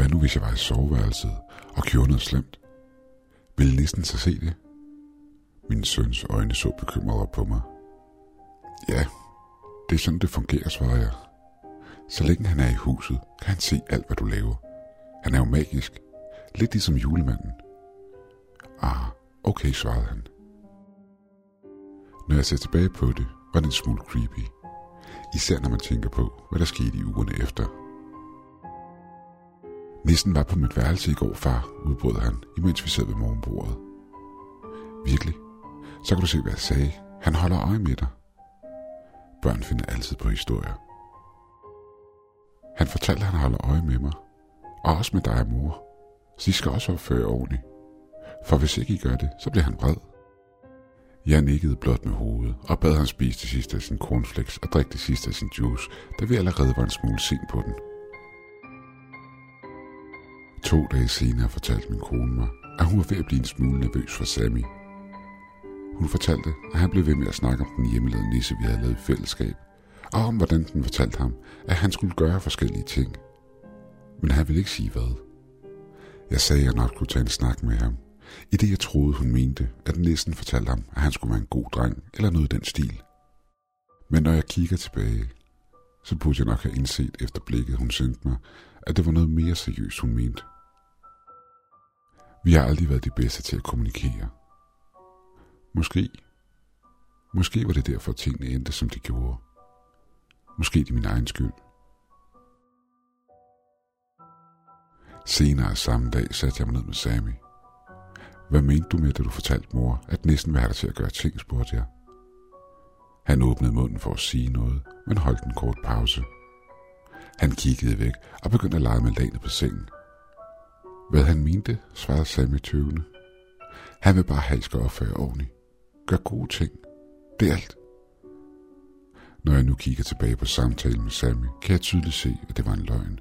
Hvad nu, hvis jeg var i soveværelset og gjorde noget slemt? Ville nissen så se det? Min søns øjne så bekymrede på mig. Ja, det er sådan, det fungerer, svarede jeg. Så længe han er i huset, kan han se alt, hvad du laver. Han er jo magisk. Lidt ligesom julemanden. Ah, okay, svarede han. Når jeg ser tilbage på det, var det en smule creepy. Især når man tænker på, hvad der skete i ugerne efter. Nissen var på mit værelse i går, far, udbrød han, imens vi sad ved morgenbordet. Virkelig? Så kan du se, hvad jeg sagde. Han holder øje med dig. Børn finder altid på historier. Han fortalte, at han holder øje med mig. Og også med dig og mor. Så I skal også opføre ordentligt. For hvis ikke I gør det, så bliver han vred. Jeg nikkede blot med hovedet og bad ham spise det sidste af sin cornflakes og drikke det sidste af sin juice, da vi allerede var en smule sent på den. To dage senere fortalte min kone mig, at hun var ved at blive en smule nervøs for Sammy. Hun fortalte, at han blev ved med at snakke om den hjemmelavede nisse, vi havde lavet i fællesskab, og om hvordan den fortalte ham, at han skulle gøre forskellige ting. Men han ville ikke sige hvad. Jeg sagde, at jeg nok kunne tage en snak med ham, i det jeg troede, hun mente, at næsten fortalte ham, at han skulle være en god dreng eller noget i den stil. Men når jeg kigger tilbage, så burde jeg nok have indset efter blikket, hun sendte mig, at det var noget mere seriøst, hun mente. Vi har aldrig været de bedste til at kommunikere. Måske. Måske var det derfor, tingene endte, som de gjorde. Måske det er min egen skyld. Senere samme dag satte jeg mig ned med Sami. Hvad mente du med, da du fortalte mor, at næsten var der til at gøre ting, spurgte jeg. Han åbnede munden for at sige noget, men holdt en kort pause. Han kiggede væk og begyndte at lege med lagene på sengen. Hvad han mente, svarede Sammy tøvende. Han vil bare have, at I skal opføre ordentligt. Gør gode ting. Det er alt. Når jeg nu kigger tilbage på samtalen med Sammy, kan jeg tydeligt se, at det var en løgn.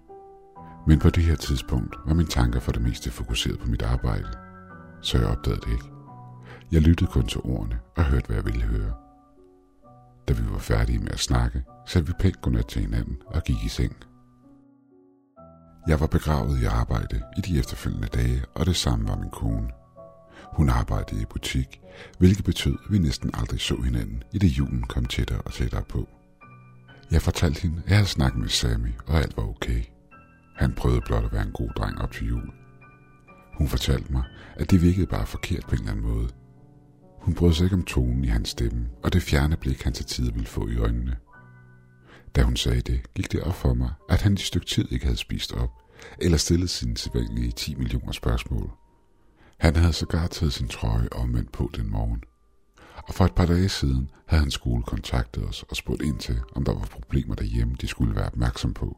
Men på det her tidspunkt var mine tanker for det meste fokuseret på mit arbejde, så jeg opdagede det ikke. Jeg lyttede kun til ordene og hørte, hvad jeg ville høre. Da vi var færdige med at snakke, satte vi pænt godnat til hinanden og gik i seng. Jeg var begravet i arbejde i de efterfølgende dage, og det samme var min kone. Hun arbejdede i butik, hvilket betød, at vi næsten aldrig så hinanden, i det julen kom tættere og tættere på. Jeg fortalte hende, at jeg havde snakket med Sammy, og alt var okay. Han prøvede blot at være en god dreng op til jul. Hun fortalte mig, at det virkede bare forkert på en eller anden måde. Hun brød sig ikke om tonen i hans stemme, og det fjerne blik, han til tider ville få i øjnene. Da hun sagde det, gik det op for mig, at han i stykke tid ikke havde spist op, eller stillet sine sædvanlige 10 millioner spørgsmål. Han havde sågar taget sin trøje omvendt på den morgen. Og for et par dage siden havde hans skole kontaktet os og spurgt ind til, om der var problemer derhjemme, de skulle være opmærksom på.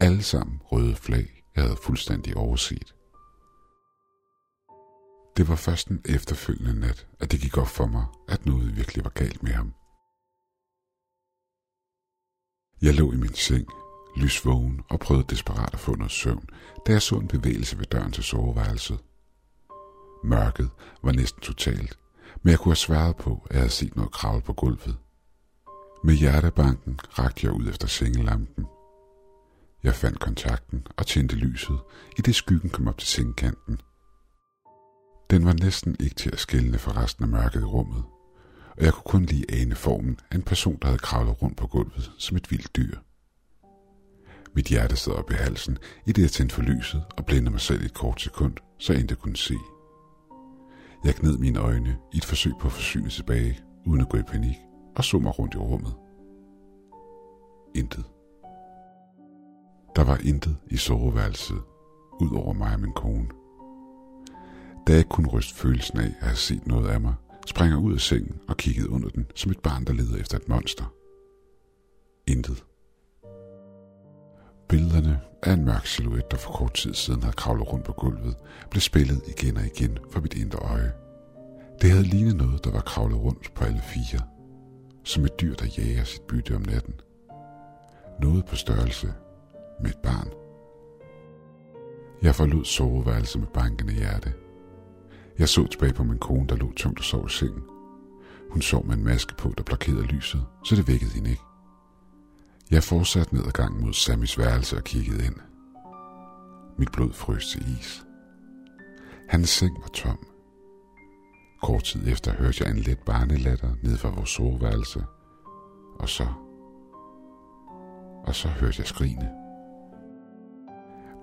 Alle sammen røde flag, jeg havde fuldstændig overset. Det var først den efterfølgende nat, at det gik op for mig, at noget virkelig var galt med ham. Jeg lå i min seng, lysvågen og prøvede desperat at få noget søvn, da jeg så en bevægelse ved døren til soveværelset. Mørket var næsten totalt, men jeg kunne have sværet på, at jeg havde set noget kravle på gulvet. Med hjertebanken rakte jeg ud efter sengelampen. Jeg fandt kontakten og tændte lyset, i det skyggen kom op til sengekanten. Den var næsten ikke til at skille fra resten af mørket i rummet, og jeg kunne kun lige ane formen af en person, der havde kravlet rundt på gulvet som et vildt dyr. Mit hjerte sad op i halsen, i det jeg tændte for lyset og blændede mig selv i et kort sekund, så jeg endte kunne se. Jeg gned mine øjne i et forsøg på at forsyne tilbage, uden at gå i panik, og så mig rundt i rummet. Intet. Der var intet i soveværelset, ud over mig og min kone. Da jeg kunne ryste følelsen af at have set noget af mig, springer ud af sengen og kiggede under den, som et barn, der leder efter et monster. Intet. Billederne af en mørk silhuet, der for kort tid siden havde kravlet rundt på gulvet, blev spillet igen og igen for mit indre øje. Det havde lignet noget, der var kravlet rundt på alle fire. Som et dyr, der jager sit bytte om natten. Noget på størrelse med et barn. Jeg forlod soveværelset med bankende hjerte. Jeg så tilbage på min kone, der lå tungt og sov i sengen. Hun sov med en maske på, der blokerede lyset, så det vækkede hende ikke. Jeg fortsatte ned ad gangen mod Sammys værelse og kiggede ind. Mit blod frøs til is. Hans seng var tom. Kort tid efter hørte jeg en let barnelatter ned fra vores soveværelse. Og så... Og så hørte jeg skrigene.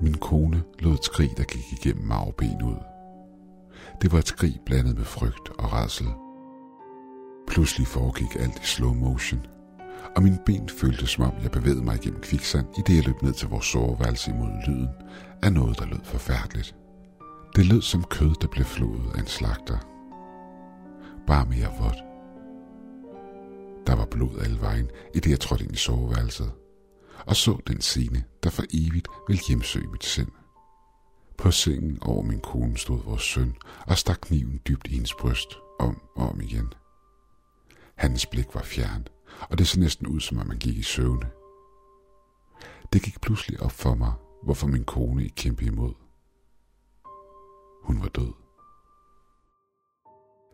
Min kone lod et skrig, der gik igennem mig og ben ud. Det var et skrig blandet med frygt og rædsel. Pludselig foregik alt i slow motion, og mine ben følte som om jeg bevægede mig igennem kviksand, i det jeg løb ned til vores soveværelse imod lyden af noget, der lød forfærdeligt. Det lød som kød, der blev flået af en slagter. Bare mere vådt. Der var blod alle vejen, i det jeg trådte ind i soveværelset, og så den scene, der for evigt ville hjemsøge mit sind. På sengen over min kone stod vores søn og stak kniven dybt i hendes bryst, om og om igen. Hans blik var fjern, og det så næsten ud, som om man gik i søvne. Det gik pludselig op for mig, hvorfor min kone ikke kæmpede imod. Hun var død.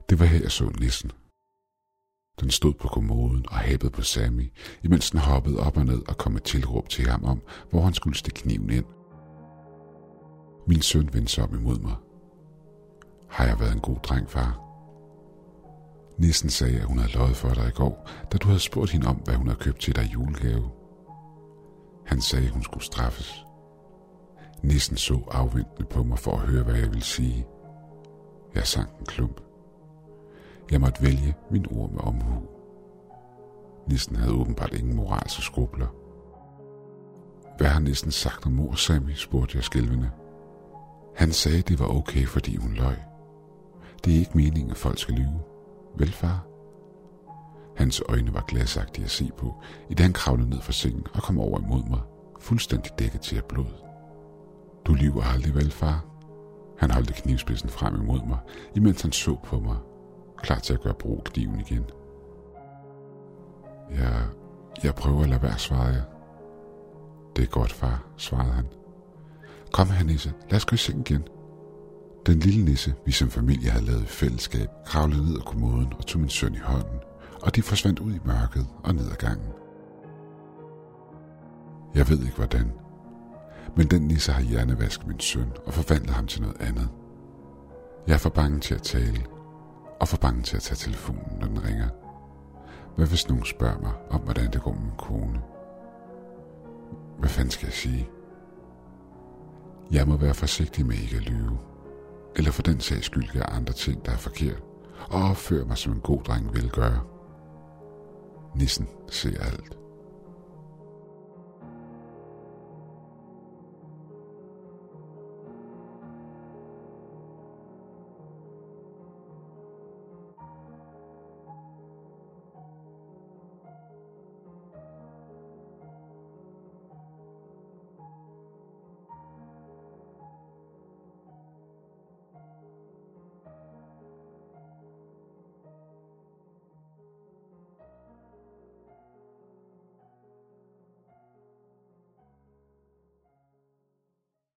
Det var her, jeg så nissen. Den stod på kommoden og hæbede på Sammy, imens den hoppede op og ned og kom med tilråb til ham om, hvor han skulle stikke kniven ind. Min søn vendte sig om imod mig. Har jeg været en god dreng, far? Nissen sagde, at hun havde løjet for dig i går, da du havde spurgt hende om, hvad hun havde købt til dig i julegave. Han sagde, at hun skulle straffes. Nissen så afventende på mig for at høre, hvad jeg ville sige. Jeg sank en klump. Jeg måtte vælge min ord med omhu. Nissen havde åbenbart ingen moralske skrubler. Hvad har Nissen sagt om mor, Sammy, spurgte jeg skælvende. Han sagde, det var okay, fordi hun løg. Det er ikke meningen, at folk skal lyve. Vel, far? Hans øjne var glasagtige at se på, i det han kravlede ned fra sengen og kom over imod mig, fuldstændig dækket til af blod. Du lyver aldrig vel, far? Han holdte knivspidsen frem imod mig, imens han så på mig, klar til at gøre brug af kniven igen. Jeg, jeg prøver at lade være, svarede jeg. Det er godt, far, svarede han. Kom her, Nisse, lad os gå i seng igen. Den lille nisse, vi som familie havde lavet i fællesskab, kravlede ned ad kommoden og tog min søn i hånden, og de forsvandt ud i mørket og ned ad gangen. Jeg ved ikke hvordan, men den nisse har hjernevasket min søn og forvandlet ham til noget andet. Jeg er for bange til at tale, og for bange til at tage telefonen, når den ringer. Hvad hvis nogen spørger mig om, hvordan det går med min kone? Hvad fanden skal jeg sige? Jeg må være forsigtig med ikke at lyve. Eller for den sags skyld gøre andre ting, der er forkert, og opføre mig som en god dreng vil gøre. Nissen ser alt.